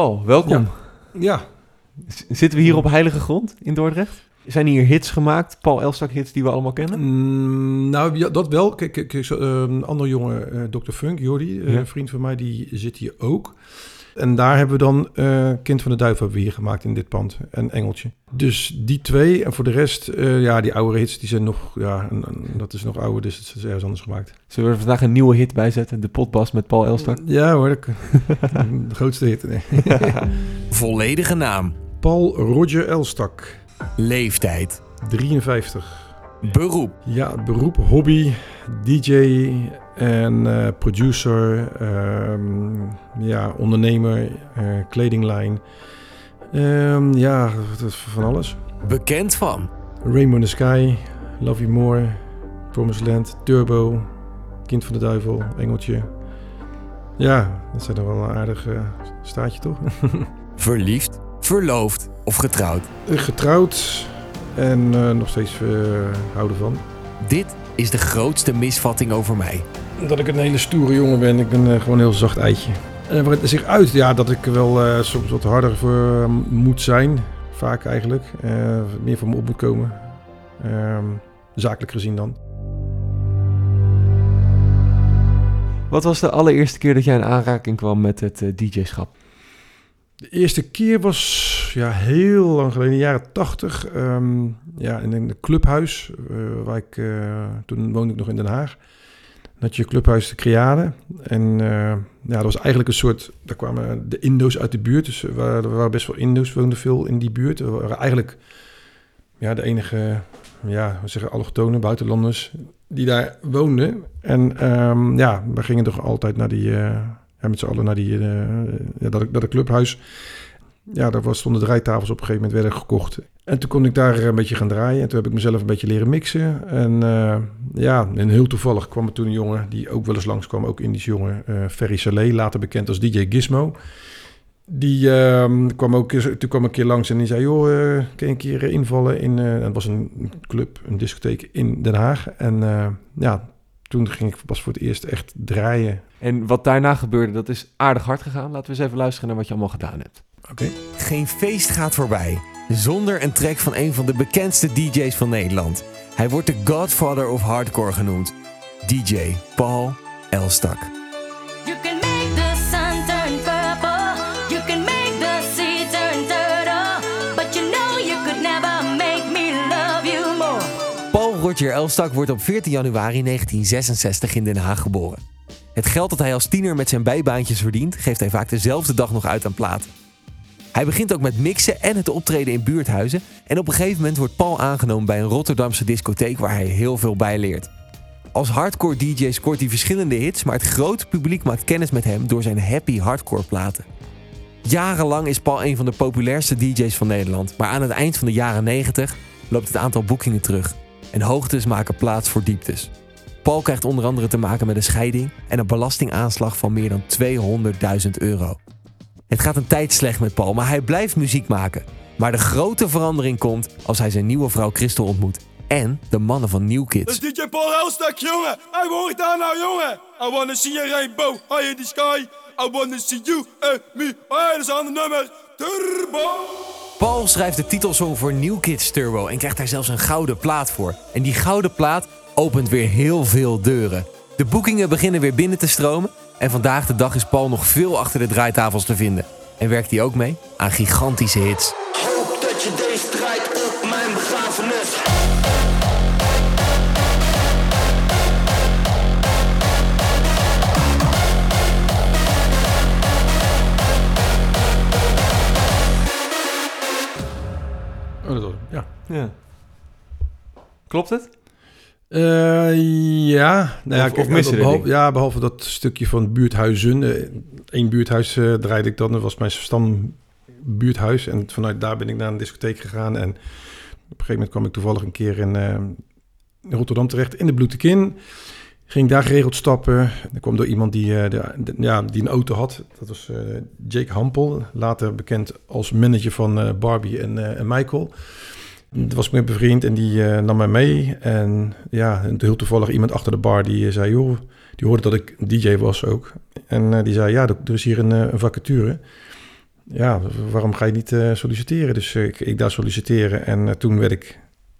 Paul, welkom. Ja, Zitten we hier op heilige grond in Dordrecht? Zijn hier hits gemaakt, Paul Elstak hits die we allemaal kennen? Mm, nou ja, dat wel. Kijk, kijk, kijk, zo, eh, een andere jongen, eh, Dr. Funk, Jordi, eh, Ja. een vriend van mij, die zit hier ook. En daar hebben we dan eh, Kind van de Duivel hebben we hier gemaakt in dit pand. En Engeltje. Dus die twee. En voor de rest, eh, ja, die oude hits, die zijn nog, ja, en- en dat is nog ouder, dus het is ergens anders gemaakt. Zullen we er vandaag een nieuwe hit bij zetten? De potbas met Paul Elstak? Ja hoor, dat- de grootste hit. Nee. Volledige naam, Paul Roger Elstak, leeftijd, 53. beroep, Ja, beroep, hobby, DJ en eh, producer, ehm, ja, ondernemer, eh, kledinglijn. Ehm, ja, van alles. bekend van, Rainbow in the Sky, Love You More, Promised Land, Turbo, Kind van de Duivel, Engeltje. Ja, dat zijn er wel een aardig eh, staatje toch? verliefd, verloofd of getrouwd. Getrouwd en nog steeds houden van. Dit is de grootste misvatting over mij. Dat ik een hele stoere jongen ben. Ik ben eh, gewoon een heel zacht eitje. En waar het zich uit, ja, dat ik wel eh, soms wat harder voor eh, moet zijn. Vaak eigenlijk. Eh, meer voor me op moet komen. Ehm, zakelijk gezien dan. Wat was de allereerste keer dat jij in aanraking kwam met het DJ-schap? De eerste keer was ja, heel lang geleden, in de jaren tachtig. ehm, ja, in een clubhuis. waar ik, toen woonde ik nog in Den Haag. Had je clubhuis de Creade. En eh, ja, dat was eigenlijk een soort... Daar kwamen de Indo's uit de buurt. Dus er waren, best wel Indo's, woonden veel in die buurt. We waren eigenlijk ja, de enige, ja, we zeggen allochtonen, buitenlanders... die daar woonden. En ehm, ja, we gingen toch altijd naar die... eh, ja, met z'n allen naar die, eh, ja, dat, dat clubhuis. Ja, daar stonden draaitafels op een gegeven moment werden gekocht. En toen kon ik daar een beetje gaan draaien. En toen heb ik mezelf een beetje leren mixen. En eh, ja, en heel toevallig kwam er toen een jongen die ook wel eens langskwam. Ook Indisch jongen, eh Ferry Saleh, later bekend als DJ Gizmo. Die ehm, kwam ook, toen kwam een keer langs en die zei... joh, eh, kan je een keer invallen in... en het was een club, een discotheek in Den Haag. En ja, toen ging ik pas voor het eerst echt draaien. En wat daarna gebeurde, dat is aardig hard gegaan. Laten we eens even luisteren naar wat je allemaal gedaan hebt. Oké. Geen feest gaat voorbij zonder een track van een van de bekendste DJ's van Nederland. Hij wordt de Godfather of Hardcore genoemd. DJ Paul Elstak. You can make the sun turn purple. You can make the sea turn turtle. But you know you could never make me love you more. Paul Roger Elstak wordt op 14 januari 1966 in Den Haag geboren. Het geld dat hij als tiener met zijn bijbaantjes verdient, geeft hij vaak dezelfde dag nog uit aan platen. Hij begint ook met mixen en het optreden in buurthuizen. En op een gegeven moment wordt Paul aangenomen bij een Rotterdamse discotheek waar hij heel veel bij leert. Als hardcore DJ scoort hij verschillende hits, maar het grote publiek maakt kennis met hem door zijn happy hardcore platen. Jarenlang is Paul een van de populairste DJ's van Nederland, maar aan het eind van de jaren 90 loopt het aantal boekingen terug. En hoogtes maken plaats voor dieptes. Paul krijgt onder andere te maken met een scheiding en een belastingaanslag van meer dan 200.000 euro. Het gaat een tijd slecht met Paul, maar hij blijft muziek maken. Maar de grote verandering komt als hij zijn nieuwe vrouw Christel ontmoet. En de mannen van New Dat Kids. is DJ Paul Elstak, jongen. Hij hoort daar nou, jongen. I wanna see a rainbow high in the sky. I wanna see you and me. Dat is een ander nummer. Turbo. Paul schrijft de titelsong voor New Kids Turbo en krijgt daar zelfs een gouden plaat voor. En die gouden plaat opent weer heel veel deuren. De boekingen beginnen weer binnen te stromen. En vandaag de dag is Paul nog veel achter de draaitafels te vinden. En werkt hij ook mee aan gigantische hits. Hoop dat je deze draait op mijn begrafenis. Oh, ja. Ja. Klopt het? Eh, ja, nou ja, Of- kijk, of missen er behalve, ja, behalve dat stukje van buurthuizen. Eén buurthuis eh, draaide ik dan. Dat was mijn stambuurthuis. En vanuit daar ben ik naar een discotheek gegaan. En op een gegeven moment kwam ik toevallig een keer in, eh, Rotterdam terecht. In de Bloetekin. Ging daar geregeld stappen. Dat kwam door iemand die, eh, de, de- ja, die een auto had. Dat was eh, Jake Hampel. Later bekend als manager van eh, Barbie en, eh, en Michael. Dat was ik met mijn vriend en die eh, nam mij mee. En ja, en heel toevallig iemand achter de bar die eh, zei... joh, die hoorde dat ik DJ was ook. En eh, die zei, ja, er is hier een, een vacature. ja, waarom ga je niet solliciteren? Dus ik, ik daar solliciteren en toen werd ik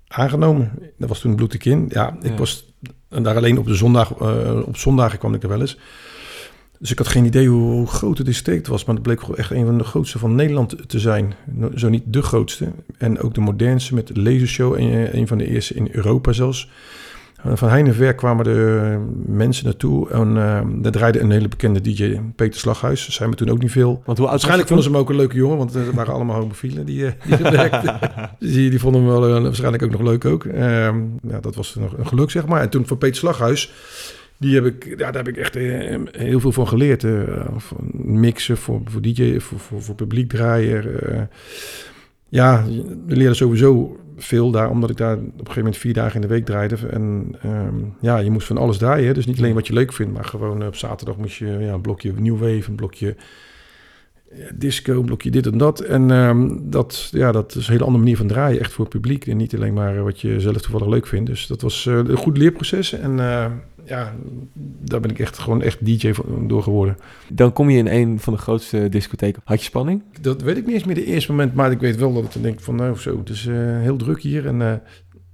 aangenomen. Dat was toen bloed in. Ja, ik Ja. was daar alleen op de zondag, op zondagen kwam ik er wel eens. Dus ik had geen idee hoe, hoe groot het district was, maar het bleek echt een van de grootste van Nederland te zijn. Zo niet de grootste. En ook de modernste met de lasershow, een, een van de eerste in Europa zelfs. Eh, Van heine ver kwamen de mensen naartoe en eh daar draaide een hele bekende DJ, Peter Slaghuis. Zijn we toen ook niet veel. Want hoe Waarschijnlijk vonden ze hem ook een leuke jongen, want het waren allemaal homofielen die, eh, die werkten. Dus die, die vonden hem wel eh, waarschijnlijk ook nog leuk ook. Ehm, ja, dat was nog een geluk, zeg maar. En toen van Peter Slaghuis, die heb ik, ja, daar heb ik echt eh, heel veel van geleerd. eh, van mixen voor, voor DJ, voor, voor, voor publiek draaien. eh. ja, we leerden sowieso veel daar, omdat ik daar op een gegeven moment vier dagen in de week draaide. En ehm, ja, je moest van alles draaien. hè. Dus niet alleen wat je leuk vindt, maar gewoon op zaterdag moest je ja, een blokje New Wave, een blokje disco, blokje dit en dat. En ehm, dat, ja, dat is een hele andere manier van draaien, echt voor het publiek. En niet alleen maar wat je zelf toevallig leuk vindt. Dus dat was eh, een goed leerproces. En eh, ja, daar ben ik echt gewoon echt DJ van- door geworden. Dan kom je in een van de grootste discotheken. Had je spanning? Dat weet ik niet eens meer de eerste moment, maar ik weet wel dat ik denk van nou zo, het is eh, heel druk hier en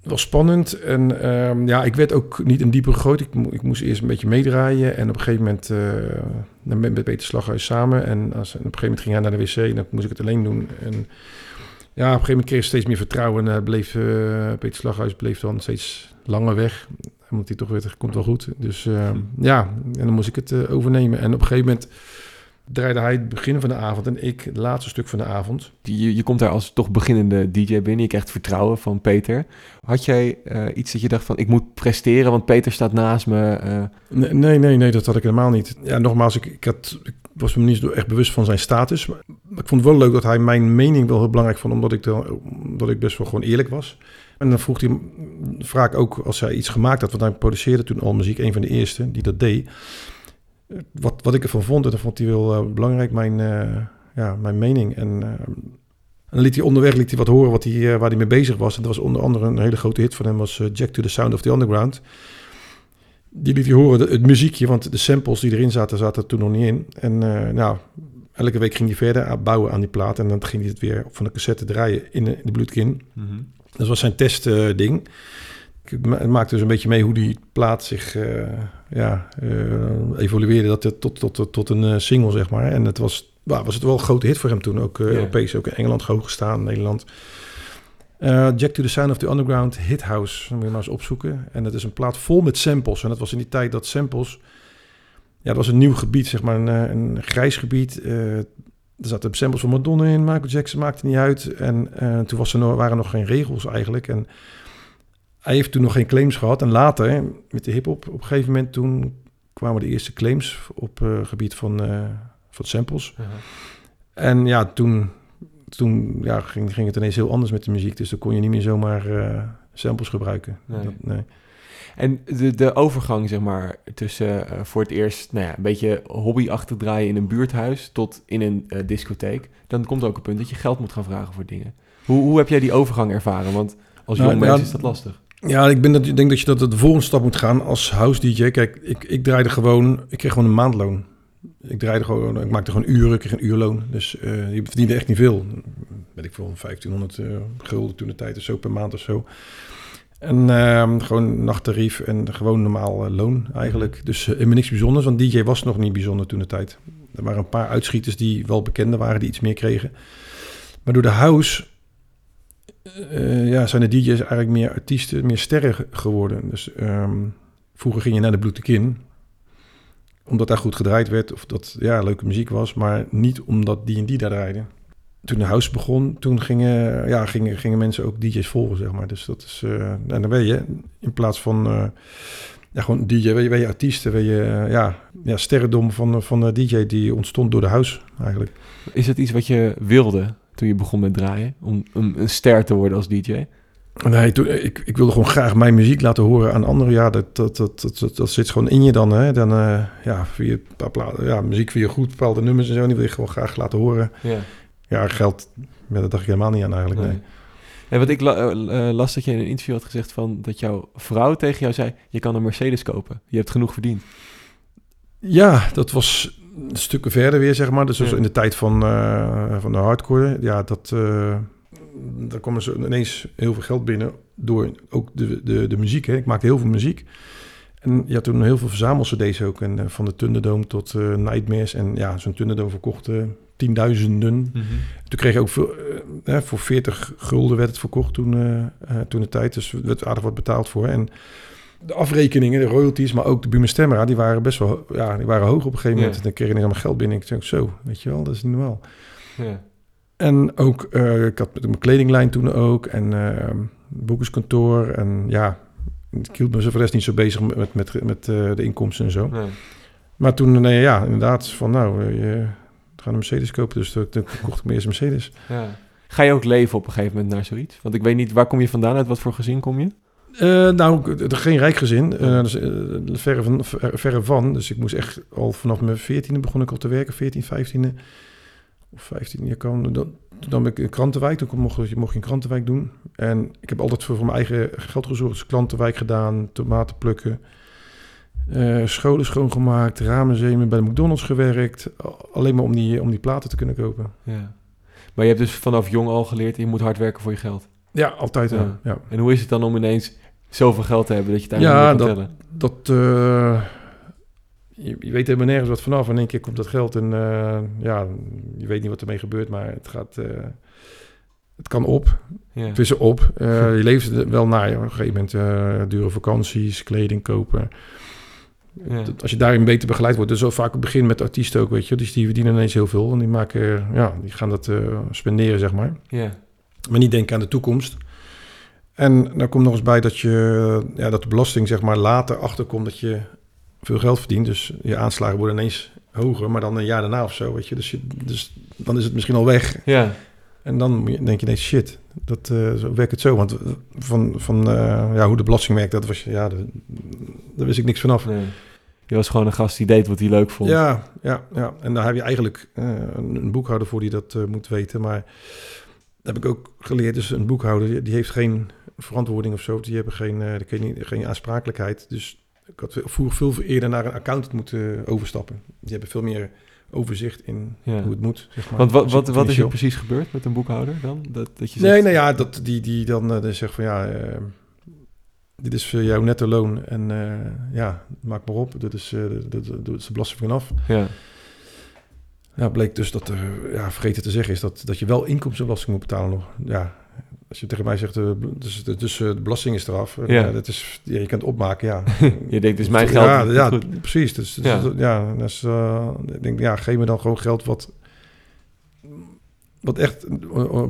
was spannend. En ehm, ja, ik werd ook niet een diepe gegooid. Ik, ik moest eerst een beetje meedraaien en op een gegeven moment eh dan ben ik met Peter Slaghuis samen en als, op een gegeven moment ging hij naar de wc en dan moest ik het alleen doen. En ja, op een gegeven moment kreeg ik steeds meer vertrouwen en eh, bleef, eh, Peter Slaghuis bleef dan steeds langer weg. Omdat hij toch weer, komt wel goed. Dus eh, ja, en dan moest ik het eh, overnemen. En op een gegeven moment draaide hij het begin van de avond en ik het laatste stuk van de avond. Je, je komt daar als toch beginnende DJ binnen. Je krijgt vertrouwen van Peter. Had jij eh, iets dat je dacht van ik moet presteren, want Peter staat naast me. eh, Nee, nee, nee, nee, dat had ik helemaal niet. Ja, nogmaals, ik, ik, had, ik was me niet zo echt bewust van zijn status. Maar ik vond het wel leuk dat hij mijn mening wel heel belangrijk vond, omdat ik, dan, omdat ik best wel gewoon eerlijk was. En dan vroeg hij vaak ook, als hij iets gemaakt had, want hij produceerde toen al muziek, een van de eerste die dat deed. Wat, wat ik ervan vond, en dat vond hij wel eh, belangrijk, mijn, eh, ja, mijn mening. En, eh, en liet hij onderweg liet hij wat horen wat hij, waar hij mee bezig was. En dat was onder andere een hele grote hit van hem, was Jack to the Sound of the Underground. Die liet hij horen, het muziekje, want de samples die erin zaten, zaten er toen nog niet in. En nou, elke week ging hij verder bouwen aan die plaat. En dan ging hij het weer van de cassette draaien in de, in de bloedkin. Dat was zijn testding. ik ma- maakte dus een beetje mee hoe die plaat zich eh, ja, eh, evolueerde dat het tot, tot, tot een eh, single, zeg maar. En het was, nou, was het wel een grote hit voor hem toen. Ook eh, Ja. Europees, ook in Engeland hoog gestaan, Nederland. Eh, Jack to the Sound of the Underground, Hit House. Moet je maar eens opzoeken. En dat is een plaat vol met samples. En dat was in die tijd dat samples... Ja, dat was een nieuw gebied, zeg maar, een, eh, een grijs gebied. Eh, er zaten samples van Madonna in, Michael Jackson maakte niet uit. En eh, toen was er nog, waren er nog geen regels eigenlijk. En hij heeft toen nog geen claims gehad. En later, met de hip-hop, op een gegeven moment toen kwamen de eerste claims op eh, gebied van, eh, van samples. En ja, toen, toen ja, ging, ging het ineens heel anders met de muziek. Dus dan kon je niet meer zomaar eh, samples gebruiken. Nee. Dat, nee. En de, de overgang, zeg maar, tussen voor het eerst nou ja, een beetje hobbyachtig draaien in een buurthuis tot in een discotheek. Dan komt ook een punt dat je geld moet gaan vragen voor dingen. Hoe, hoe heb jij die overgang ervaren? Want als Nou, jong ja, mens is dat lastig. Ja, ik ben dat, ik denk dat je dat de volgende stap moet gaan als house DJ. Kijk, ik, ik draaide gewoon, ik kreeg gewoon een maandloon. Ik draaide gewoon, ik maakte gewoon uren, ik kreeg een uurloon. Dus eh, je verdiende echt niet veel. Weet ik veel, 1500 eh, gulden toen de tijd of zo per maand of zo. En ehm, gewoon nachttarief en gewoon normaal eh, loon eigenlijk. Dus uh, helemaal niks bijzonders, want DJ was nog niet bijzonder toen de tijd. Er waren een paar uitschieters die wel bekende waren, die iets meer kregen. Maar door de house uh, ja, zijn de DJ's eigenlijk meer artiesten, meer sterren geworden. Dus um, vroeger ging je naar de Bloetekin, omdat daar goed gedraaid werd of dat ja, leuke muziek was, maar niet omdat die en die daar draaiden. Toen de house begon, toen gingen, ja, gingen, gingen mensen ook DJ's volgen, zeg maar. Dus dat is, uh, dan weet je, in plaats van uh, ja, gewoon DJ, weet je, je artiesten, weet je, ja, ja, sterrendom van, van de DJ die ontstond door de house eigenlijk. Is dat iets wat je wilde toen je begon met draaien? Om een, een ster te worden als DJ? Nee, toen, ik, ik wilde gewoon graag mijn muziek laten horen aan anderen. Ja, dat, dat, dat, dat, dat, zit gewoon in je dan. Hè? Dan uh, ja, via, ja, muziek via goed, bepaalde nummers en zo. Die wil je gewoon graag laten horen. Ja, ja geld, ja, dat dacht ik helemaal niet aan eigenlijk. Nee. nee. En wat ik la, uh, las dat je in een interview had gezegd van dat jouw vrouw tegen jou zei: je kan een Mercedes kopen. Je hebt genoeg verdiend. Ja, dat was stukken verder weer, zeg maar. Dus Ja. in de tijd van, eh, van de hardcore, ja, dat... eh daar kwam zo ineens heel veel geld binnen door ook de, de, de muziek. Hè. Ik maakte heel veel muziek. En ja, toen heel veel verzamel-cd's ook. En, eh, van de Thunderdome tot Nightmares. En ja, zo'n Thunderdome verkocht tienduizenden. Mhm. Toen kreeg je ook veel, voor 40 gulden werd het verkocht toen, toen de tijd. Dus er werd aardig wat betaald voor. En de afrekeningen, de royalties, maar ook de Buma Stemra, die waren best wel ja, die waren hoog op een gegeven moment. Ja. En dan kreeg ik allemaal geld binnen. Ik dacht zo, weet je wel, dat is niet normaal. Ja. En ook, eh, ik had met mijn kledinglijn toen ook. En boekerskantoor. En ja, ik hield me zo voor de rest niet zo bezig met, met, met eh, de inkomsten en zo. Nee. Maar toen, nee, ja, inderdaad, van nou, eh, je gaat een Mercedes kopen. Dus toen, toen kocht ik mijn eerste Mercedes. Ja. Ga je ook leven op een gegeven moment naar zoiets? Want ik weet niet, waar kom je vandaan? Uit wat voor gezin kom je? Eh, nou, er geen rijk gezin. eh, dus, eh, verre, van, ver- verre van. Dus ik moest echt al vanaf mijn veertiende begon ik al te werken. 14, 15e of 15 jaar kan. Dan, dan ben ik in Krantenwijk. Toen mocht, je- mocht je in Krantenwijk doen. En ik heb altijd voor, voor mijn eigen geld gezorgd. Dus Krantenwijk gedaan, tomaten plukken. scholen schoongemaakt, ramenzemen, bij de McDonald's gewerkt. Alleen maar om die, om die platen te kunnen kopen. Ja. Maar je hebt dus vanaf jong al geleerd, je moet hard werken voor je geld. Ja, altijd. Ja. ja. En hoe is het dan om ineens zoveel geld te hebben dat je het Ja, eigenlijk niet kan dat, dat eh, je, je weet helemaal nergens wat vanaf. In één keer komt dat geld en eh, ja, je weet niet wat ermee gebeurt, maar het gaat, eh, het kan op. is er op. Je leeft er wel naar. Op een gegeven moment dure vakanties, kleding kopen. Ja. Als je daarin beter begeleid wordt, dus zo vaak het begin met artiesten ook, weet je, dus die verdienen ineens heel veel en die maken, ja, die gaan dat spenderen, zeg maar Ja. maar niet denken aan de toekomst. En dan komt nog eens bij dat, je, ja, dat de belasting zeg maar, later achterkomt dat je veel geld verdient. Dus je aanslagen worden ineens hoger, maar dan een jaar daarna of zo. Weet je? Dus, je, dus dan is het misschien al weg. Ja. En dan moet je- denk je, nee, shit, dat, eh, zo werkt het zo. Want van, van eh, ja, hoe de belasting werkt, dat was, ja, dat- daar wist ik niks vanaf. Nee. Je was gewoon een gast die deed wat hij leuk vond. Ja, ja, ja. En daar heb je eigenlijk eh, een, boekhouder voor die dat moet weten. Maar heb ik ook geleerd. Dus een boekhouder, die, heeft geen verantwoording of zo. Die hebben geen, eh, kun je niet- geen aansprakelijkheid. Dus ik had vroeger veel eerder naar een accountant moeten overstappen. Die hebben veel meer overzicht in Ja. hoe het moet. Zeg maar. Want wat, Dus wat, wat is er precies gebeurd met een boekhouder dan? Dat, dat je Nee, zegt- nou ja, dat, die, die dan eh, zegt van ja, eh, dit is voor jouw netto loon en eh, ja, maak maar op. Dit is, eh dit, dit, dit is de belasting vanaf. Ja. Ja, bleek dus dat er, ja, vergeten te zeggen is dat, dat je wel inkomstenbelasting moet betalen nog. Ja, als je tegen mij zegt, eh, dus, dus eh, de belasting is eraf. eh, Ja. Ja. dat is, ja, je kan het opmaken, ja. Je denkt, is mijn geld. Ja, ja goed. precies. Dus, dus Ja. ja, eh, ik denk, ja, geef me dan gewoon geld wat, wat echt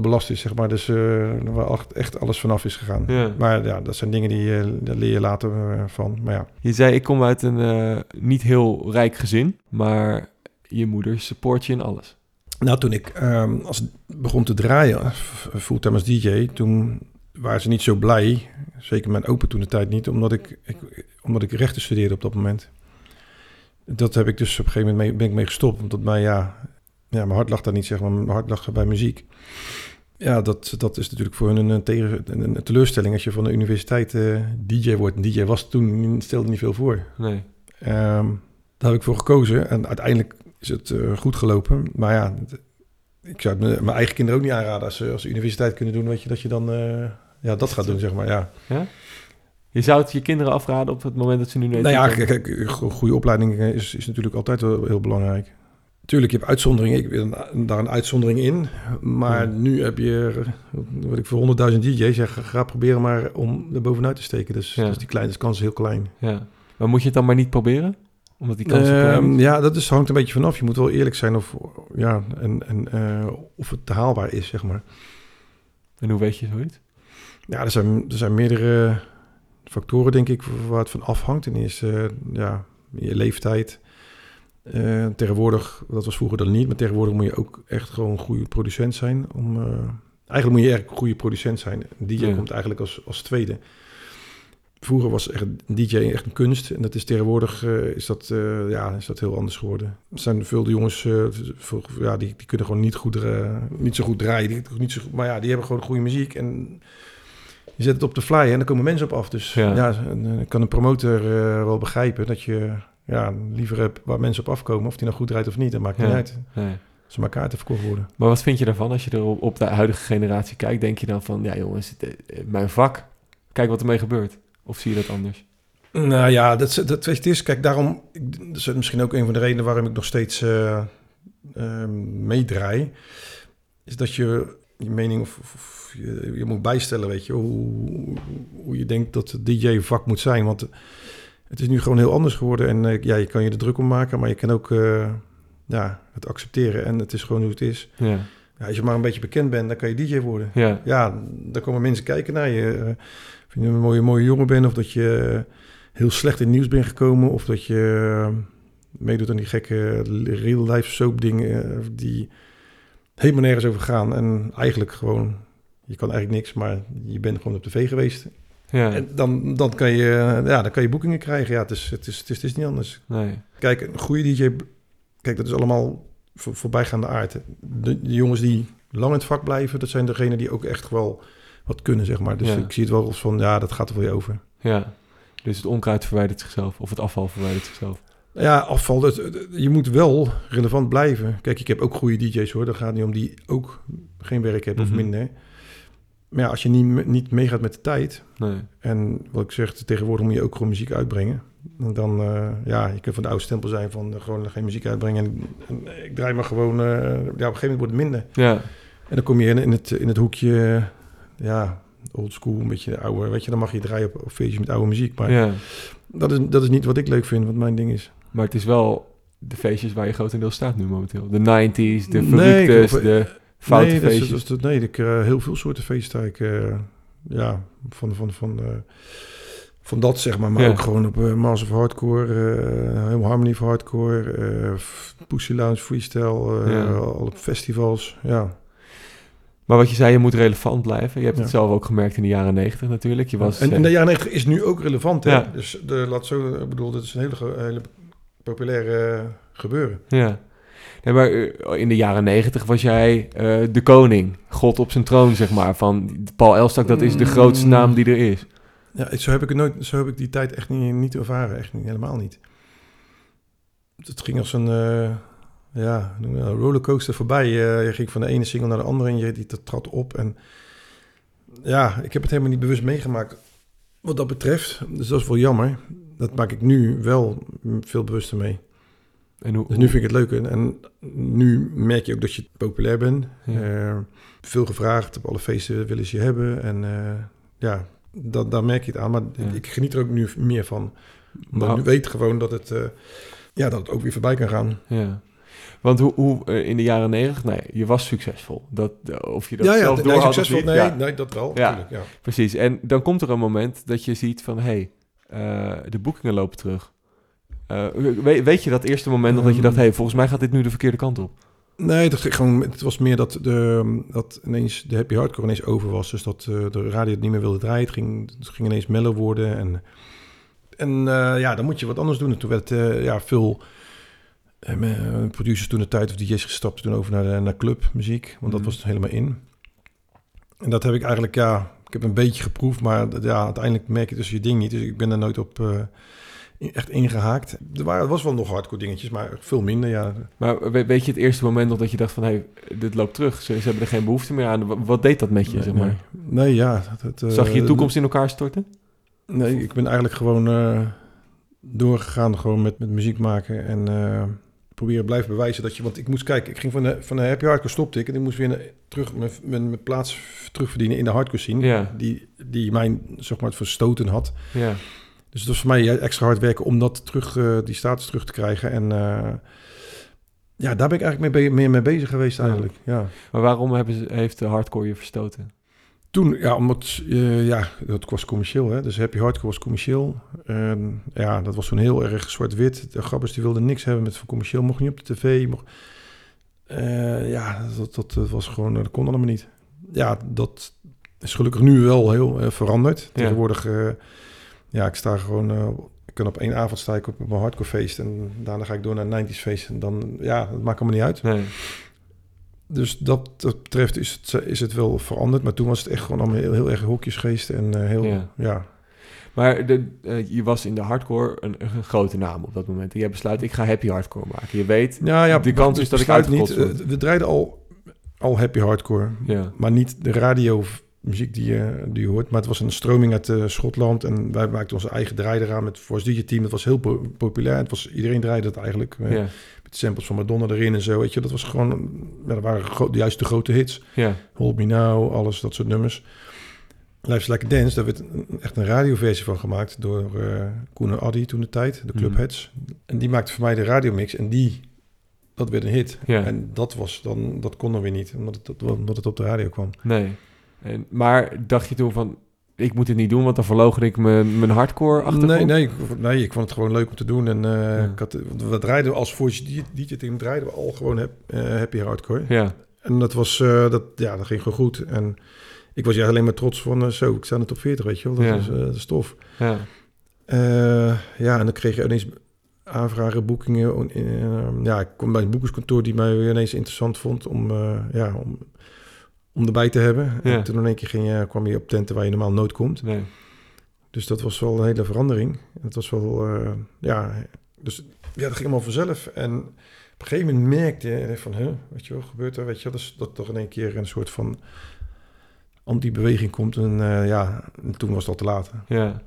belast is, zeg maar. Dus eh, waar echt- alles vanaf is gegaan. Ja. Maar ja, dat zijn dingen die daar leer je later van. Maar ja, Je zei, ik kom uit een niet heel rijk gezin, maar je moeder support je in alles. Nou, toen ik ehm, als begon te draaien, fulltime als DJ, toen waren ze niet zo blij. Zeker mijn open toen de tijd niet, omdat ik, ik, omdat ik rechten studeerde op dat moment. Dat heb ik dus op een gegeven moment mee, ben ik mee gestopt, omdat mij, ja, ja, mijn hart lag daar niet, zeg maar. Mijn hart lag bij muziek. Ja, dat, dat is natuurlijk voor hun een, tegen, een, een teleurstelling als je van de universiteit eh, DJ wordt. Een DJ was toen, stelde niet veel voor. Nee. Ehm, daar heb ik voor gekozen en uiteindelijk is het eh, goed gelopen. Maar ja, ik zou het mijn eigen kinderen ook niet aanraden als ze als ze universiteit kunnen doen, weet je, dat je dan eh, ja, dat gaat doen, zeg maar. Ja. Je zou het je kinderen afraden op het moment dat ze nu... Nou ja, kijk, kijk, een go- goede opleiding eh, is, is natuurlijk altijd wel heel belangrijk. Tuurlijk, je hebt uitzonderingen. Ik ben daar een uitzondering in. Maar Ja. nu heb je, eh, wat ik voor 100.000 DJ's zeg, ga proberen maar om er bovenuit te steken. Dus, Ja. dus die kleine de kans is heel klein. Ja. Maar moet je het dan maar niet proberen? Omdat die kans klein Ehm, is? ja, dat is, hangt een beetje vanaf. Je moet wel eerlijk zijn of, ja, en, en, eh, of het haalbaar is, zeg maar. En hoe weet je zoiets? Ja, er zijn, er zijn meerdere factoren, denk ik, waar het van afhangt. Ten eerste, eh, ja, je leeftijd. Eh, tegenwoordig, dat was vroeger dan niet, maar tegenwoordig moet je ook echt gewoon een goede producent zijn. Om, eigenlijk moet je echt een goede producent zijn. Ja. komt eigenlijk als, als tweede. Vroeger was echt een DJ echt een kunst. En dat is tegenwoordig eh, is, dat, eh, ja, is dat heel anders geworden. Er zijn veel de jongens, veel- ja, die, die kunnen gewoon niet, goed, niet zo goed draaien. Die, niet zo, goed- maar ja, die hebben gewoon goede muziek. En je zet het op de fly en dan komen mensen op af. Dus Ja. ja, en, kan een promotor wel begrijpen dat je ja, liever heb waar mensen op afkomen. Of die nou goed rijdt of niet, dat maakt Ja. niet uit. Er maar kaarten verkocht worden. Maar wat vind je daarvan als je er op, op de huidige generatie kijkt? Denk je dan van, ja jongens, mijn vak, kijk wat ermee gebeurt. Of zie je dat anders? Nou ja, dat, dat weet je, het is. Kijk, daarom. Dat is misschien ook een van de redenen waarom ik nog steeds eh, eh, meedraai. Is dat je je mening of, je, je moet bijstellen, weet je, hoe, hoe je denkt dat het DJ-vak moet zijn. Want het is nu gewoon heel anders geworden. En eh, ja, je kan je er druk om maken, maar je kan ook ja, het accepteren. En het is gewoon hoe het is. Ja, Ja, als je maar een beetje bekend bent, dan kan je DJ worden. ja, Ja, dan komen mensen kijken naar je. Of je een mooie, mooie jongen bent, of dat je eh, heel slecht in het nieuws bent gekomen, of dat je eh, meedoet aan die gekke real-life soap dingen eh, die helemaal nergens over gaan. En eigenlijk gewoon, je kan eigenlijk niks, maar je bent gewoon op tv geweest. ja. En dan, dan, kan je, ja, dan kan je boekingen krijgen. Ja, het is, het is, het is, het is niet anders. nee. Kijk, een goede DJ, kijk, dat is allemaal voor, voorbijgaande aard. De, de jongens die lang in het vak blijven, dat zijn degenen die ook echt wel wat kunnen, zeg maar. Dus Ja. ik zie het wel als van, ja, dat gaat er voor je over. Ja, dus het onkruid verwijdert zichzelf. Of het afval verwijdert zichzelf. Ja, afval, dat, je moet wel relevant blijven. Kijk, ik heb ook goede DJ's hoor, dat gaat niet om die ook geen werk hebben Mhm. of minder. Maar ja, als je niet, niet meegaat met de tijd, Nee. en wat ik zeg, tegenwoordig moet je ook gewoon muziek uitbrengen. En dan, eh, ja, je kunt van de oude stempel zijn van eh, gewoon geen muziek uitbrengen. En, en ik draai maar gewoon, eh, ja, op een gegeven moment wordt het minder. Ja, En dan kom je in, in, het, in het hoekje, ja, old school, een beetje oude, weet je, dan mag je draaien op, op feestjes met oude muziek. Maar ja. dat, is, dat is niet wat ik leuk vind, wat mijn ding is. Maar het is wel de feestjes waar je grotendeels staat nu momenteel. De 90s, de verruktes, de foute nee, dat is, feestjes. dat nee, ik uh, heel veel soorten feesten. Ik, uh, ja, van, van, van, uh, van dat zeg maar. Maar Ja. ook gewoon op uh, Mass of Hardcore, uh, Harmony of Hardcore, Pussy Lounge Freestyle, Ja. al op festivals. Ja. Maar wat je zei, je moet relevant blijven. Je hebt het zelf ook gemerkt in de jaren 90 natuurlijk. Je was, en, eh, en de jaren 90 is nu ook relevant. Hè? Ja. Dus de, laat zo, ik bedoel, dat is een hele, hele populaire gebeuren. Ja. Nee, maar eh, in de jaren negentig was jij eh, de koning. God op zijn troon, zeg maar. Van Paul Elstak, dat is de grootste naam die er is. Ja, zo heb ik het nooit, zo heb ik die tijd echt niet, niet ervaren, echt niet, helemaal niet. Het ging als een, ja, een rollercoaster voorbij. Eh, je ging van de ene single naar de andere en je die trad op. En ja, ik heb het helemaal niet bewust meegemaakt wat dat betreft. Dus dat is wel jammer. Dat maak ik nu wel veel bewuster mee. En hoe, Dus nu vind ik het leuk. En, en nu merk je ook dat je populair bent. Ja. Eh, veel gevraagd, op alle feesten willen ze je hebben. En eh, ja, dat, daar merk je het aan. Maar Ja. ik, geniet er ook nu meer van. Maar nu weet gewoon dat het, ja, dat het ook weer voorbij kan gaan. Ja. Want hoe, hoe eh, in de jaren negentig, nee, je was succesvol. Dat, eh, of je dat ja, ja, zelf door had of succesvol. niet, Nee, ja. nee, dat wel. Ja. natuurlijk, ja. Precies. En dan komt er een moment dat je ziet van... hé, hey, eh, de boekingen lopen terug. Weet, weet je dat eerste moment nog dat je Ehm. dacht... hé, hey, volgens mij gaat dit nu de verkeerde kant op? Nee, dat, gewoon, het was meer dat, de, dat ineens de happy hardcore ineens over was. Dus dat de radio het niet meer wilde draaien. Het ging, het ging ineens mellow worden. En, en ja, dan moet je wat anders doen. En toen werd ja, veel eh, me- producers toen de tijd of DJ's gestapt toen over naar, de, naar clubmuziek. Want dat Mhm. was helemaal in. En dat heb ik eigenlijk, ja, ik heb een beetje geproefd. Maar ja, uiteindelijk merk je dus je ding niet. Dus ik ben er nooit op... eh, echt ingehaakt. Er waren, was wel nog hardcore dingetjes, maar veel minder. Ja, Maar we- weet je het eerste moment nog dat je dacht van... hé, hey, dit loopt terug. Ze, ze hebben er geen behoefte meer aan. Wa- Wat deed dat met je, zeg maar? Nee, nee, ja. Dat, dat, Zag je je eh, toekomst in elkaar storten? Nee, ik ben eigenlijk gewoon eh, doorgegaan gewoon met, met muziek maken en eh, proberen blijven bewijzen dat je... Want ik moest kijken, ik ging van de, van de happy hardcore stopte ik en ik moest weer naar- terug mijn, mijn, mijn plaats terugverdienen in de hardcore scene. Ja. Die, die mij, zeg maar, het verstoten had. Ja. Dus het was voor mij extra hard werken om dat terug, eh, die status terug te krijgen. En eh, ja, daar ben ik eigenlijk mee, meer mee bezig geweest eigenlijk, ja. Maar waarom hebben ze, heeft de hardcore je verstoten? Toen, ja, omdat, eh, ja, dat was commercieel, hè. Dus Happy Hardcore was commercieel. En ja, dat was toen heel erg zwart-wit. De grappers die wilden niks hebben met van commercieel. Mocht niet op de tv. Mocht, Eh, ja, dat, dat, dat was gewoon, dat kon allemaal niet. Ja, dat is gelukkig nu wel heel eh, veranderd. Tegenwoordig, eh, ja, ik sta gewoon, ik kan op één avond sta ik op een hardcore feest. En daarna ga ik door naar een 90s feest. En dan, ja, dat maakt allemaal niet uit. Nee. Dus dat, dat betreft is het, is het wel veranderd. Maar toen was het echt gewoon allemaal heel, heel erg hokjesgeest. En eh, heel, Ja. ja. Maar de, eh, je was in de hardcore een, een grote naam op dat moment. En jij besluit, ik ga happy hardcore maken. Je weet, Ja, ja, De kans is dat ik besluit niet. eh, we draaiden al, al happy hardcore, ja, maar niet de radio muziek die je, die je hoort. Maar het was een stroming uit Schotland en wij maakten onze eigen draai eraan met Force DJ Team. Dat was heel po- populair. Het was, iedereen draaide het eigenlijk. ja, Met samples van Madonna erin en zo. Weet je, dat was gewoon, ja, dat waren juist de grote hits. ja, Hold Me Now, alles, dat soort nummers. Life's Like a Dance, daar werd een- echt een radioversie van gemaakt door eh Koen en Addy toen de tijd, de Clubheads. En die maakte voor mij de radiomix en die, dat werd een hit. ja. En dat was dan, dat kon dan weer niet, omdat het, omdat het op de radio kwam. Nee. En, maar dacht je toen van, ik moet dit niet doen, want dan verlogen ik mijn, mijn hardcore achtergrond? Nee, nee, ik- nee, ik vond het gewoon leuk om te doen. En eh, Ja. ik had, we draaiden als Voice DJ-team draaiden we al gewoon hap- eh, happy hardcore. Ja, En dat was, eh, dat, ja, dat ging gewoon goed. En ik was ja alleen maar trots van, zo, ik sta in de top 40, weet je wel. Dat Ja. is, dat is tof. ja, ja, en dan kreeg je ineens aanvragen, boekingen. ja, ik kwam bij een boekerskantoor die mij weer ineens interessant vond om, ja, om, om erbij te hebben. Ja. En toen in één keer ging je, kwam je op tenten waar je normaal nooit komt. nee. Dus dat was wel een hele verandering. Het was wel, eh, ja, dus ja, dat ging allemaal vanzelf. En op een gegeven moment merkte je van, huh, weet je wel, gebeurt er, weet je dus dat toch in één keer een soort van anti-beweging komt. En eh, ja, en toen was het al te laat. Ja.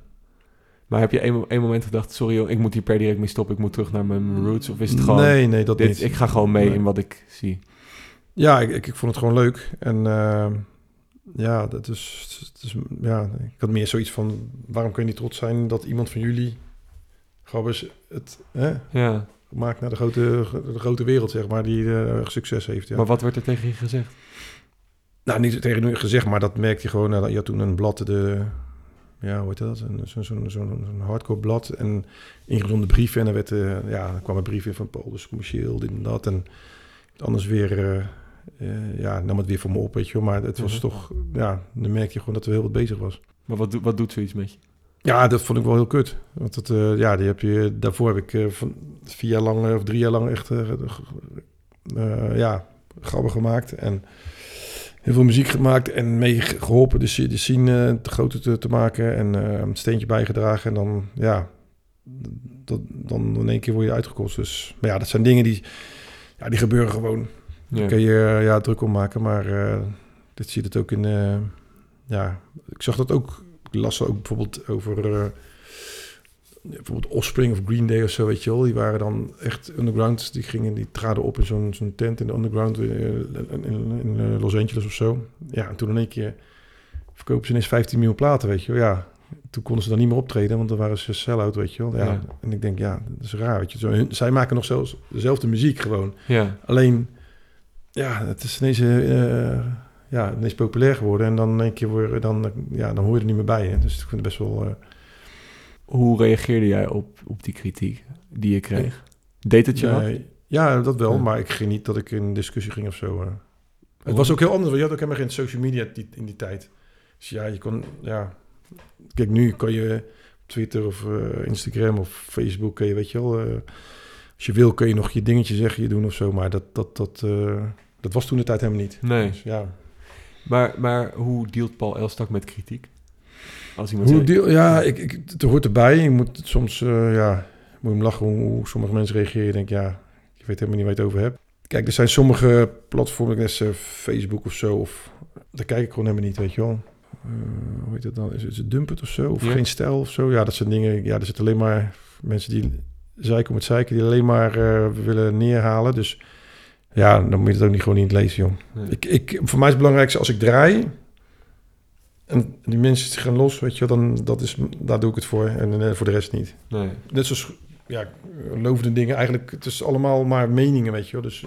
Maar heb je één, één moment gedacht, sorry joh, ik moet hier per direct mee stoppen, ik moet terug naar mijn roots? Of is het gewoon, Nee, nee, dat dit, niet. ik ga gewoon mee Nee. in wat ik zie? Ja, ik, ik, ik vond het gewoon leuk. En eh, ja, dat is, het is, ja, ik had meer zoiets van, waarom kun je niet trots zijn dat iemand van jullie eens het hè, Ja, maakt naar de grote, de grote wereld, zeg maar, die eh, succes heeft. Ja. maar wat werd er tegen je gezegd? Nou, niet tegen u gezegd, maar dat merkte je gewoon. Nou, je had toen een blad, de, ja, hoe heet dat? Een- Zo'n zo, hardcore blad en ingezonde brieven. En dan werd, eh, ja, dan kwam een brief in van Paul, dus commercieel, dit en dat. En anders weer, eh, eh, ja, nam het weer voor me op, weet je wel. Maar het was Mhm. toch, ja, dan merkte je gewoon dat er heel wat bezig was. Maar wat, doet- wat doet zoiets met je? Ja, dat vond ik wel heel kut. Want dat, eh, ja, die heb je, daarvoor heb ik van vier jaar lang of drie jaar lang echt ja, grappen gemaakt. En heel veel muziek gemaakt en mee ge- geholpen de, sce- de scene te groter te, te maken. En een steentje bijgedragen. En dan, ja, dat, dan in één keer word je uitgekost. Dus, maar ja, dat zijn dingen die, ja, die gebeuren gewoon. Ja. Daar kun je eh, ja, druk om maken. Maar eh, dit zie je het ook in... eh, ja, ik zag dat ook... Ik las ook bijvoorbeeld over... bijvoorbeeld Offspring of Green Day of zo, weet je wel. Die waren dan echt underground. Die gingen, die traden op in zo'n zo'n tent in de underground in, in, in, Los Angeles of zo. Ja, en toen in één keer verkopen ze ineens 15 miljoen platen, weet je wel. Ja, toen konden ze dan niet meer optreden, want dan waren ze sell-out, weet je wel. Ja, Ja. En ik denk, ja, dat is raar, weet je. Zo, hun- zij maken nog zelfs dezelfde muziek gewoon. ja. Alleen, ja, het is ineens, eh, ja, ineens populair geworden. En dan één keer word, dan, ja, dan hoor je er niet meer bij. Hè. Dus ik vind het best wel... eh, Hoe reageerde jij op, op die kritiek die je kreeg? Deed het je wat? Ja, dat wel. Ja. Maar ik ging niet dat ik in discussie ging of zo. eh. Het was ook heel anders. want Je had ook helemaal geen social media die, in die tijd. Dus ja, je kon... Ja, kijk, nu kan je op Twitter of eh, Instagram of Facebook... Kun je, weet je wel... eh, als je wil kun je nog je dingetje zeggen, je doen of zo. Maar dat, dat, dat, eh, dat was toen de tijd helemaal niet. Nee. Dus, ja. Maar, maar hoe dealt Paul Elstak met kritiek? Als iemand Hoe ja, ik, ik, het hoort erbij. Je moet soms, ja, moet je hem lachen hoe, hoe sommige mensen reageren. Je denkt, ja, je weet helemaal niet waar je het over hebt. Kijk, er zijn sommige platformen, net Facebook of zo, of daar kijk ik gewoon helemaal niet, weet je wel. Eh, hoe heet het dan? Is het, is het Dumpet of zo? Of Ja. geen stijl of zo? Ja, dat zijn dingen. Ja, er zitten alleen maar mensen die zeiken om het zeiken, die alleen maar eh, willen neerhalen. Dus ja, dan moet je het ook niet gewoon niet lezen, joh. Nee. Ik, ik, voor mij is het belangrijkste als ik draai en die mensen gaan los, weet je, dan dat is, daar doe ik het voor en eh, voor de rest niet. nee. Net zoals ja, lovende dingen, eigenlijk, het is allemaal maar meningen, weet je wel. Dus je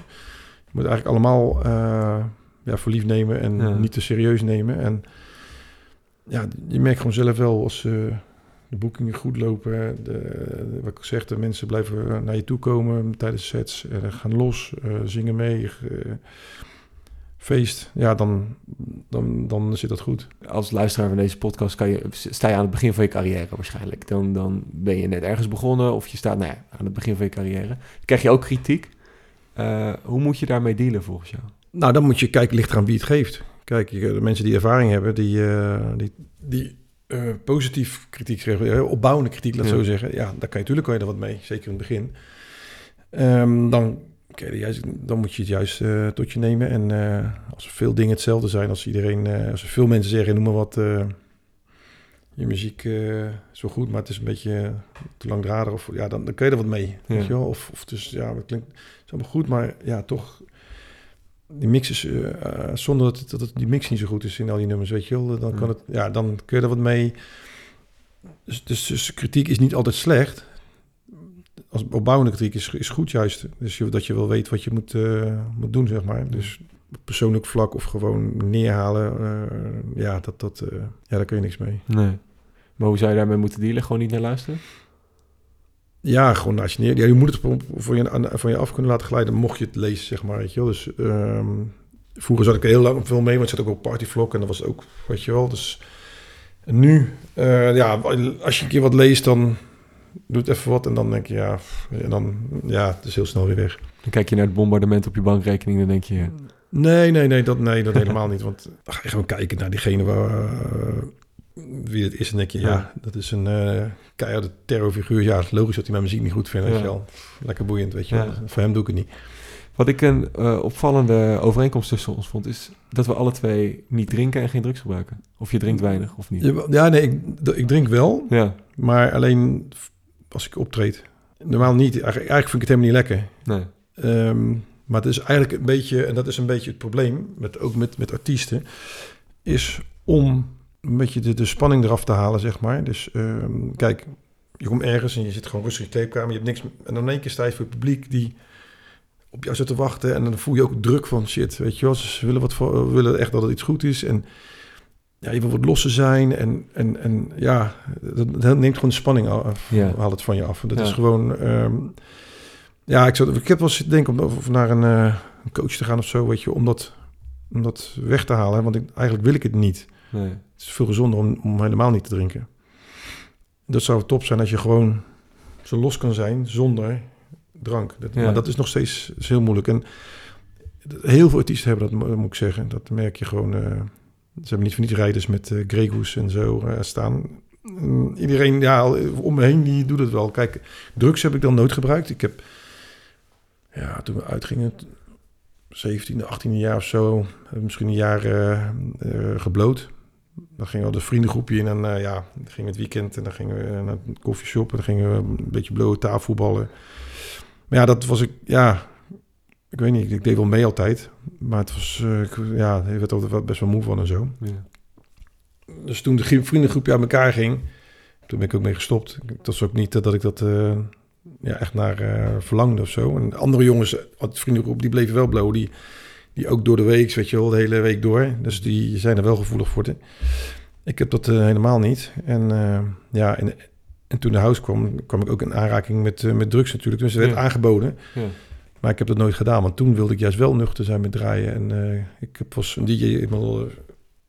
moet eigenlijk allemaal eh, ja, voor lief nemen en Ja. niet te serieus nemen. En ja, je merkt gewoon zelf wel als eh, de boekingen goed lopen, de, wat ik zeg, de mensen blijven naar je toe komen tijdens sets, gaan los, eh, zingen mee, eh, feest, ja, dan, dan, dan zit dat goed. Als luisteraar van deze podcast kan je, sta je aan het begin van je carrière waarschijnlijk. Dan, dan ben je net ergens begonnen of je staat nou ja, aan het begin van je carrière. Dan krijg je ook kritiek. Hoe moet je daarmee dealen volgens jou? Nou, dan moet je kijken, ligt eraan wie het geeft. Kijk, de mensen die ervaring hebben, die, eh, die, die eh, positief kritiek kreeg, eh, opbouwende kritiek, laat ik Ja. zo zeggen. Ja, daar kan je natuurlijk kan je er wat mee, zeker in het begin. Ehm, dan, kan juist, dan moet je het juist eh, tot je nemen. En als er veel dingen hetzelfde zijn, als iedereen, als er veel mensen zeggen, noem maar wat, je muziek is wel goed, maar het is een beetje te langdradig. Of, ja, dan, dan kun je er wat mee, Ja. weet je wel. Of, of dus, ja, het klinkt het is allemaal goed, maar ja, toch... Die mix is, eh, eh, zonder dat, het- dat het, die mix niet zo goed is in al die nummers, weet je wel. Dan, kan het, ja, dan kun je er wat mee. Dus, dus, dus kritiek is niet altijd slecht. Als opbouwende kritiek is, is goed juist. Dus je, dat je wel weet wat je moet, eh, moet doen, zeg maar. Dus persoonlijk vlak of gewoon neerhalen. ja, dat, dat, ja, daar kun je niks mee. Nee. Maar hoe zou je daarmee moeten dealen? Gewoon niet naar luisteren? Ja, gewoon als je neer... Ja, je moet het van- je, van je af kunnen laten glijden, mocht je het lezen, zeg maar. Weet je wel. Dus ehm, vroeger zat ik er heel lang veel mee, want ik zat ook op partyvlog en dat was ook, weet je wel. Dus en nu, eh, ja, als je een keer wat leest, dan doet even wat en dan denk je, ja, en dan, ja, het is heel snel weer weg. Dan kijk je naar het bombardement op je bankrekening en dan denk je... Nee, nee, nee, dat, nee, dat helemaal niet. Want dan ga je gewoon kijken naar diegene waar, wie het is. En denk je, ja, Ja. dat is een eh keiharde terrorfiguur. Ja, het is logisch dat hij mijn muziek niet goed vindt. Weet Ja. je wel. Lekker boeiend, weet je wel. Voor hem doe ik het niet. Wat ik een eh, opvallende overeenkomst tussen ons vond, is dat we alle twee niet drinken en geen drugs gebruiken. Of je drinkt weinig, of niet. Ja, nee, ik, ik drink wel, Ja, maar alleen als ik optreed. Normaal niet. Eigenlijk, eigenlijk vind ik het helemaal niet lekker. nee. Ehm, maar het is eigenlijk een beetje, en dat is een beetje het probleem, met, ook met, met artiesten, is om een beetje de, de spanning eraf te halen, zeg maar. Dus ehm, kijk, je komt ergens en je zit gewoon rustig in je kleedkamer, je hebt niks, en dan in één keer sta je voor het publiek die op jou zit te wachten en dan voel je ook druk van shit, weet je wel. Ze willen, wat voor, willen echt dat het iets goed is en ja, je wil wat losser zijn en, en, en ja, dat, dat neemt gewoon de spanning af, Ja. haalt het van je af. Dat Ja. is gewoon... ehm, ja, ik, zou, ik heb wel eens denken om of naar een, eh, een coach te gaan of zo, weet je, om dat, om dat weg te halen. Want ik, eigenlijk wil ik het niet. Nee. Het is veel gezonder om, om helemaal niet te drinken. Dat zou top zijn als je gewoon zo los kan zijn zonder drank. Dat, Ja. Maar dat is nog steeds is heel moeilijk. En heel veel artiesten hebben dat, mo- moet ik zeggen. Dat merk je gewoon. eh, ze hebben niet voor niets rijders met Gregoes en zo eh, staan. Mm, Iedereen ja, om me heen die doet het wel. Kijk, drugs heb ik dan nooit gebruikt. Ik heb, ja, toen we uitgingen, 17e, 18e jaar of zo, heb ik misschien een jaar eh, gebloot. Dan gingen we de vriendengroepje in en eh, ja, we het weekend en dan gingen we naar een koffieshop en dan gingen we een beetje blowen tafelvoetballen. Maar ja, dat was ik, ja, ik weet niet, ik deed wel mee altijd. Maar het was, eh, ik, ja, je werd altijd wel best wel moe van en zo. Ja. Dus toen de vriendengroepje uit elkaar ging, toen ben ik ook mee gestopt. Dat was ook niet dat ik dat eh, ja, echt naar verlangde of zo. En andere jongens uit de vriendengroep, die bleven wel blowen. Die, die ook door de week, weet je wel, de hele week door. Dus die zijn er wel gevoelig voor. te- Ik heb dat eh, helemaal niet. En eh, ja, en, en toen de house kwam, kwam ik ook in aanraking met, eh, met drugs natuurlijk. Dus er werd Ja. aangeboden. Ja. Maar ik heb dat nooit gedaan, want toen wilde ik juist wel nuchter zijn met draaien. En ik heb was een DJ eenmaal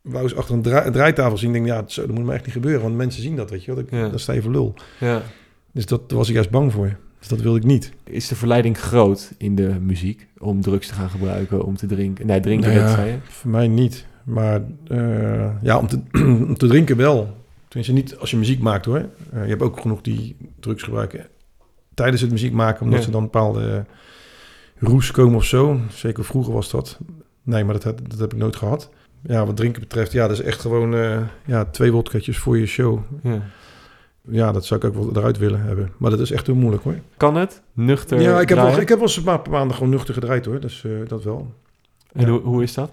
wou eens achter een, een draaitafel zien. Ik denk, ja, zo, dat moet maar echt niet gebeuren, want mensen zien dat, weet je wel. Dat- Ja. Dan sta je voor lul. ja. Dus dat daar was ik juist bang voor. Dus dat wilde ik niet. Is de verleiding groot in de muziek om drugs te gaan gebruiken, om te drinken? Nee, drinken, Nou ja, dat zei je. Voor mij niet. Maar eh, ja, om te, om te drinken wel. Tenminste, niet als je muziek maakt hoor. Eh, je hebt ook genoeg die drugs gebruiken tijdens het muziek maken, omdat Ja. ze dan bepaalde roes komen of zo. Zeker vroeger was dat. Nee, maar dat, heb- dat heb ik nooit gehad. Ja, wat drinken betreft, ja, dat is echt gewoon eh, ja, twee wodkatjes voor je show. Ja. Ja, dat zou ik ook wel eruit willen hebben. Maar dat is echt heel moeilijk hoor. Kan het? Nuchter ja, ik heb, wel, ik heb wel eens een paar maanden gewoon nuchter gedraaid hoor. Dus eh, dat wel. En ja. hoe, hoe is dat?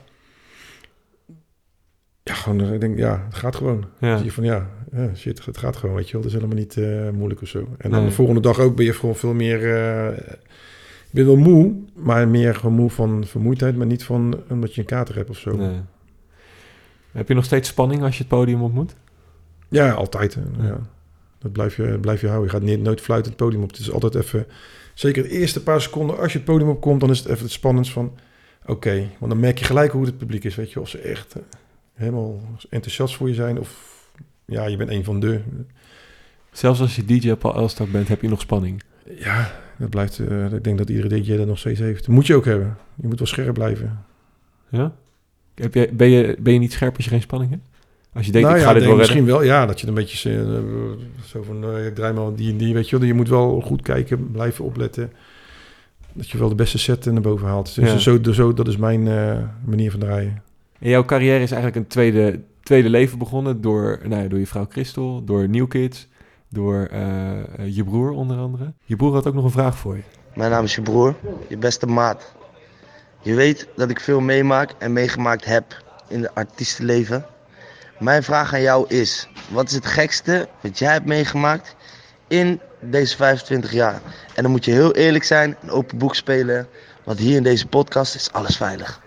Ja, gewoon, eh, ik denk, ja, het gaat gewoon. Ja. Zie je van, ja, shit, het gaat gewoon, weet je wel. Dat is helemaal niet eh, moeilijk of zo. En dan Nee. de volgende dag ook ben je gewoon veel meer... je bent wel moe, maar meer gewoon moe van vermoeidheid, maar niet van omdat je een kater hebt of zo. Nee. Heb je nog steeds spanning als je het podium ontmoet? Ja, altijd. Ja. Dat blijf je, blijf je houden. Je gaat niet, nooit fluitend het podium op. Het is altijd even... Zeker de eerste paar seconden als je het podium opkomt, dan is het even het spannendst van... Oké, want dan merk je gelijk hoe het publiek is, weet je. Of ze echt eh, helemaal enthousiast voor je zijn of... Ja, je bent een van de... Zelfs als je DJ op Elstak bent, heb je nog spanning. Ja, dat blijft... eh, ik denk dat iedere DJ dat nog steeds heeft. Dat moet je ook hebben. Je moet wel scherp blijven. Ja? Heb ben, je, ben je niet scherp als je geen spanning hebt? Als je denkt, nou ik ja, ga dit denk wel redden. misschien wel, ja, dat je een beetje eh, zo van, eh, ik draai maar die en die, weet je wel. Je moet wel goed kijken, blijven opletten. Dat je wel de beste set naar boven haalt. Dus Ja. zo, zo, dat is mijn eh, manier van draaien. En jouw carrière is eigenlijk een tweede, tweede leven begonnen door, nou ja, door je vrouw Christel, door New Kids, door je broer onder andere. Je broer had ook nog een vraag voor je. Mijn naam is je broer, je beste maat. Je weet dat ik veel meemaak en meegemaakt heb in het artiestenleven. Mijn vraag aan jou is: wat is het gekste wat jij hebt meegemaakt in deze 25 jaar? En dan moet je heel eerlijk zijn, een open boek spelen, want hier in deze podcast is alles veilig.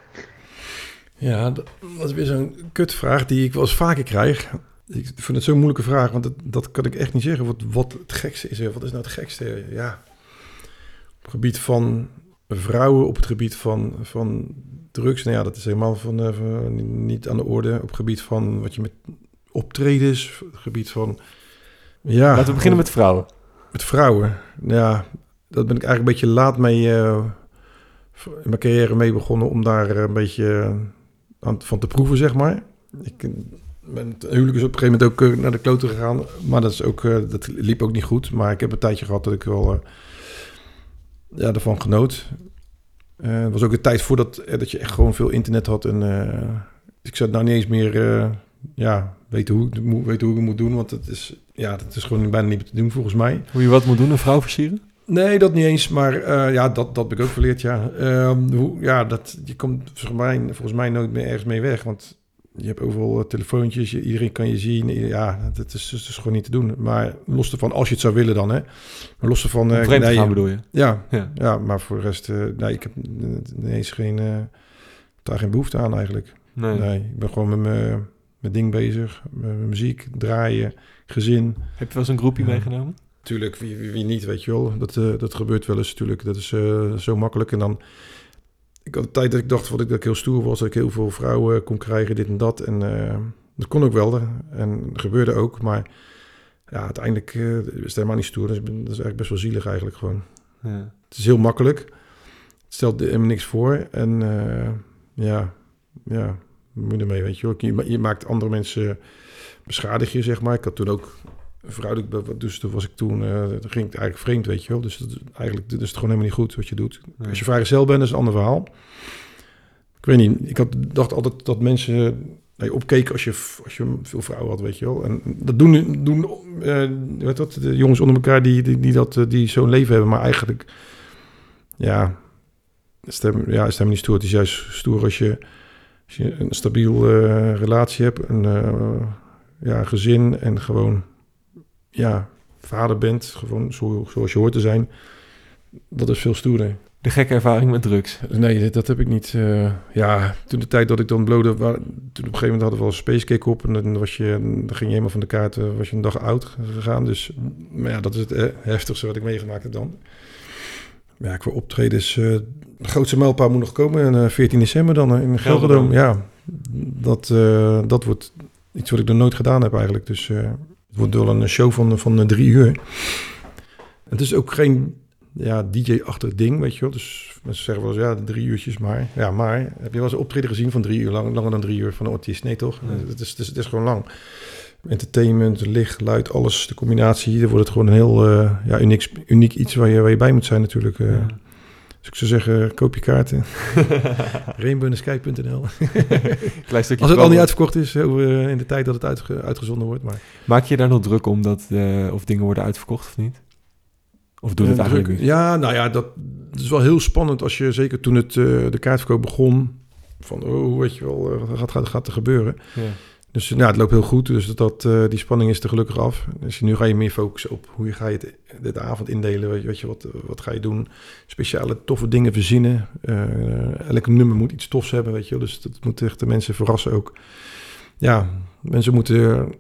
Ja, dat, is weer zo'n kutvraag die ik wel eens vaker krijg. Ik vind het zo'n moeilijke vraag, want dat, dat kan ik echt niet zeggen. Wat, wat het gekste is. Wat is nou het gekste? Ja, op het gebied van vrouwen, op het gebied van, van drugs. Nou ja, dat is helemaal van, eh, van niet aan de orde. Op het gebied van wat je met optredens, op het gebied van... Ja, Laten we beginnen met vrouwen. met vrouwen. Ja, dat ben ik eigenlijk een beetje laat mee eh, in mijn carrière mee begonnen om daar eh, een beetje aan, van te proeven, zeg maar. Ik ben het huwelijk is op een gegeven moment ook naar de kloten gegaan, maar dat, is ook, dat liep ook niet goed. Maar ik heb een tijdje gehad dat ik wel eh, ja, ervan genoot. Eh, het was ook de tijd voordat eh, dat je echt gewoon veel internet had en eh, ik zou het nou niet eens meer ja, weten, hoe, ik het moet- weten hoe ik het moet doen, want het is, ja, dat is gewoon bijna niet meer te doen volgens mij. Hoe je wat moet doen, een vrouw versieren? Nee, dat niet eens. Maar ja, dat, dat heb ik ook geleerd, ja. Ehm, hoe, ja, dat, je komt volgens mij, volgens mij nooit meer ergens mee weg. Want je hebt overal eh, telefoontjes, je, iedereen kan je zien. Ja, dat is, dat is gewoon niet te doen. Maar los ervan, als je het zou willen dan, hè. Maar los ervan... Vreemd te nee, gaan bedoel je? Ja, Ja. ja, maar voor de rest... eh, nee, ik heb ineens geen, daar geen behoefte aan eigenlijk. Nee. Nee, ik ben gewoon met mijn ding bezig. Met muziek, draaien, gezin. Heb je wel eens een groepie Ja. meegenomen? Tuurlijk, wie, wie, wie niet, weet je wel. Dat, dat gebeurt wel eens natuurlijk. Dat is zo makkelijk. En dan... Ik had de tijd dat ik dacht wat ik, dat ik heel stoer was. Dat ik heel veel vrouwen kon krijgen, dit en dat. En eh, dat kon ook wel. En dat gebeurde ook. Maar ja, uiteindelijk eh, is het helemaal niet stoer. Dus ik ben- dat is eigenlijk best wel zielig eigenlijk gewoon. Ja. Het is heel makkelijk. Het stelt niks voor. En eh, ja, ja, moet ermee, weet je wel. Je maakt andere mensen beschadig je, zeg maar. Ik had toen ook vrouwelijk, dus toen was ik toen, eh ging ik eigenlijk vreemd, weet je wel. Dus dat, eigenlijk dat is het gewoon helemaal niet goed wat je doet. Nee. Als je vrijgezel bent, is het een ander verhaal. Ik weet niet, ik had, dacht altijd dat mensen opkeken als je, als je veel vrouwen had, weet je wel. En dat doen, doen eh, weet dat, de jongens onder elkaar die, die, die, dat, eh, die zo'n leven hebben. Maar eigenlijk, ja, is het, ja, is het niet stoer. Het is juist stoer als je, als je een stabiel relatie hebt, een ja, gezin en gewoon, ja, vader bent. Gewoon zo, zoals je hoort te zijn. Dat is veel stoerder. De gekke ervaring met drugs. Nee, dat, heb ik niet. eh, ja, toen de tijd dat ik dan blode, wa- toen op een gegeven moment hadden we wel een space cake op en dan was je, dan ging je helemaal van de kaart, eh, was je een dag oud gegaan. Dus, maar ja, dat is het eh, heftigste wat ik meegemaakt heb dan. Ja, qua optredens, eh de grootste mijlpaal moet nog komen, en, eh, 14 december dan in Gelderdoom. Ja, dat, dat wordt iets wat ik nog nooit gedaan heb eigenlijk. Dus het wordt wel een show van, van eh, drie uur. Het is ook geen ja, DJ-achtig ding, weet je wel. Dus mensen zeggen wel eens, ja, drie uurtjes maar. Ja, maar heb je wel eens een optreden gezien van drie uur lang, langer dan drie uur van een artiest? Nee, toch? Nee. Het, is, het, is, het is gewoon lang. Entertainment, licht, luid, alles, de combinatie. Dan wordt het gewoon een heel eh, ja, uniek, uniek iets waar je, waar je bij moet zijn natuurlijk. eh. Ja. Dus ik zou zeggen, koop je kaarten. Rainbowthesky.nl Klein stukje Als het al niet uitverkocht is, eh, in de tijd dat het uitge- uitgezonden wordt. Maar Maak je daar nog druk om dat eh, of dingen worden uitverkocht of niet? Of doe je het Eh, eigenlijk druk- niet? Ja, nou ja, dat, dat is wel heel spannend als je, zeker toen het, eh, de kaartverkoop begon, van oh, weet je wel, eh, wat gaat, gaat, gaat er gebeuren? Ja. Dus nou, het loopt heel goed, dus dat, eh, die spanning is er gelukkig af. Dus nu ga je meer focussen op hoe ga je het, de, avond indelen, weet je, je wat, wat ga je doen? Speciale toffe dingen verzinnen. Eh elk nummer moet iets tofs hebben, weet je. Dus dat moet echt de mensen verrassen ook. Ja, mensen moeten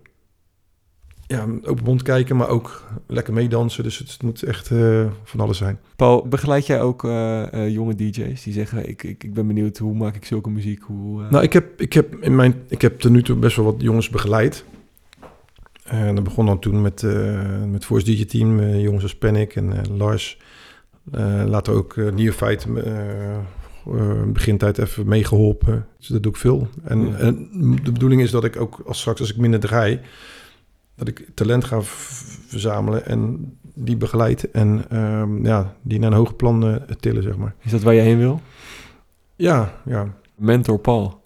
ja, open mond kijken, maar ook lekker meedansen. Dus het moet echt eh, van alles zijn. Paul, begeleid jij ook eh, eh, jonge DJ's die zeggen: ik, ik, ik ben benieuwd hoe maak ik zulke muziek? Hoe, Nou, ik heb, ik heb, in mijn, ik heb tot nu toe best wel wat jongens begeleid. En dat begon dan toen met, met Force DJ Team, jongens als Panic en Lars. Later ook uh, Neophyte, begintijd even meegeholpen. Dus dat doe ik veel. En, Ja. en de bedoeling is dat ik ook als straks als ik minder draai, dat ik talent ga verzamelen en die begeleid en ehm, ja, die naar een hoger plan eh, tillen, zeg maar. Is dat waar je heen wil? Ja, ja, Mentor Paul.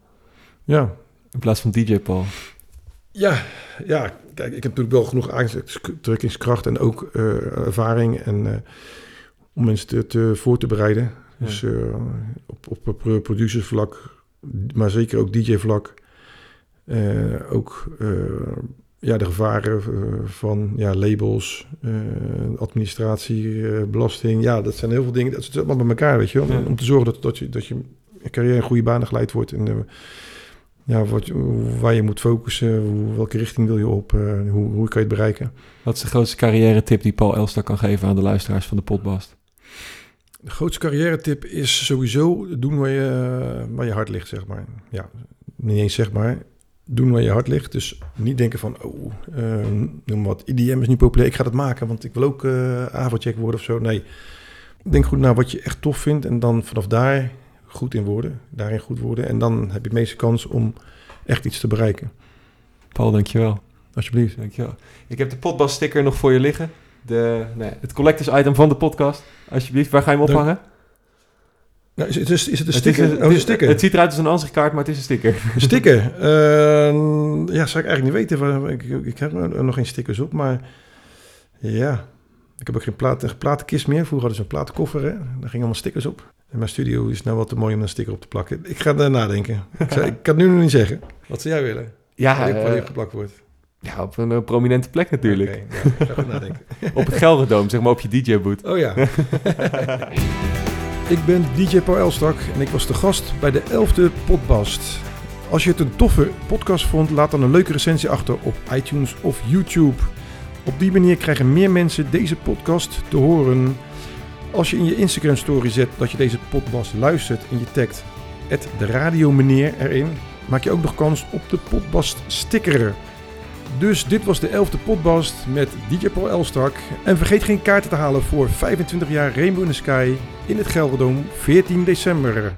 ja. In plaats van DJ Paul. Ja, ja, kijk, ik heb natuurlijk wel genoeg aantrekkingskracht en ook eh, ervaring en eh, om mensen te, te voor te bereiden. Ja. Dus op, op, producersvlak, maar zeker ook DJ-vlak. Ook ja, de gevaren eh, van ja, labels, eh, administratie, eh, belasting. Ja, dat zijn heel veel dingen. Dat zit allemaal bij elkaar, weet je wel. Ja. Om te zorgen dat, dat, je, dat je carrière in goede banen geleid wordt. En, ja, wat, waar je moet focussen, hoe, welke richting wil je op, hoe, hoe kan je het bereiken. Wat is de grootste carrière tip die Paul Elstak kan geven aan de luisteraars van de podcast? De grootste carrière tip is sowieso doen waar je, waar je hart ligt, zeg maar. Ja, niet eens zeg maar. Doen waar je hart ligt. Dus niet denken van, oh, eh, noem wat, IDM is niet populair, ik ga dat maken, want ik wil ook eh avondcheck worden of zo. Nee, denk goed naar wat je echt tof vindt en dan vanaf daar goed in worden, daarin goed worden. En dan heb je het meeste kans om echt iets te bereiken. Paul, dankjewel. Alsjeblieft. dankjewel. Ik heb de potbas sticker nog voor je liggen. De, nee, het collectors item van de podcast. Alsjeblieft, waar ga je hem Dank- ophangen? Nou, is, het, is, is het een Het sticker? is oh, een sticker. Het ziet eruit als een ansichtkaart, maar het is een sticker. Een sticker. Eh, ja, zou ik eigenlijk niet weten. Ik, ik heb er nog geen stickers op, maar ja. Ik heb ook geen platen, platenkist meer. Vroeger hadden ze een platenkoffer, hè. Daar gingen allemaal stickers op. En mijn studio is nou wat te mooi om een sticker op te plakken. Ik ga daar nadenken. Ik, zou- ik kan het nu nog niet zeggen. Wat zou jij willen? Ja, die eh, opgeplakt wordt. ja, op een eh, prominente plek natuurlijk. Ja, ik ga nadenken. Op het Gelredoom, zeg maar op je DJ-boot. Oh ja. ik ben DJ Paul Elstak en ik was de gast bij de 11e Podbast. Als je het een toffe podcast vond, laat dan een leuke recensie achter op iTunes of YouTube. Op die manier krijgen meer mensen deze podcast te horen. Als je in je Instagram story zet dat je deze podcast luistert en je tagt de radiomeneer erin, maak je ook nog kans op de Podbast sticker. Dus dit was de 11e Podbast met DJ Paul Elstak. En vergeet geen kaarten te halen voor 25 jaar Rainbow in the Sky in het Gelderdoom 14 december.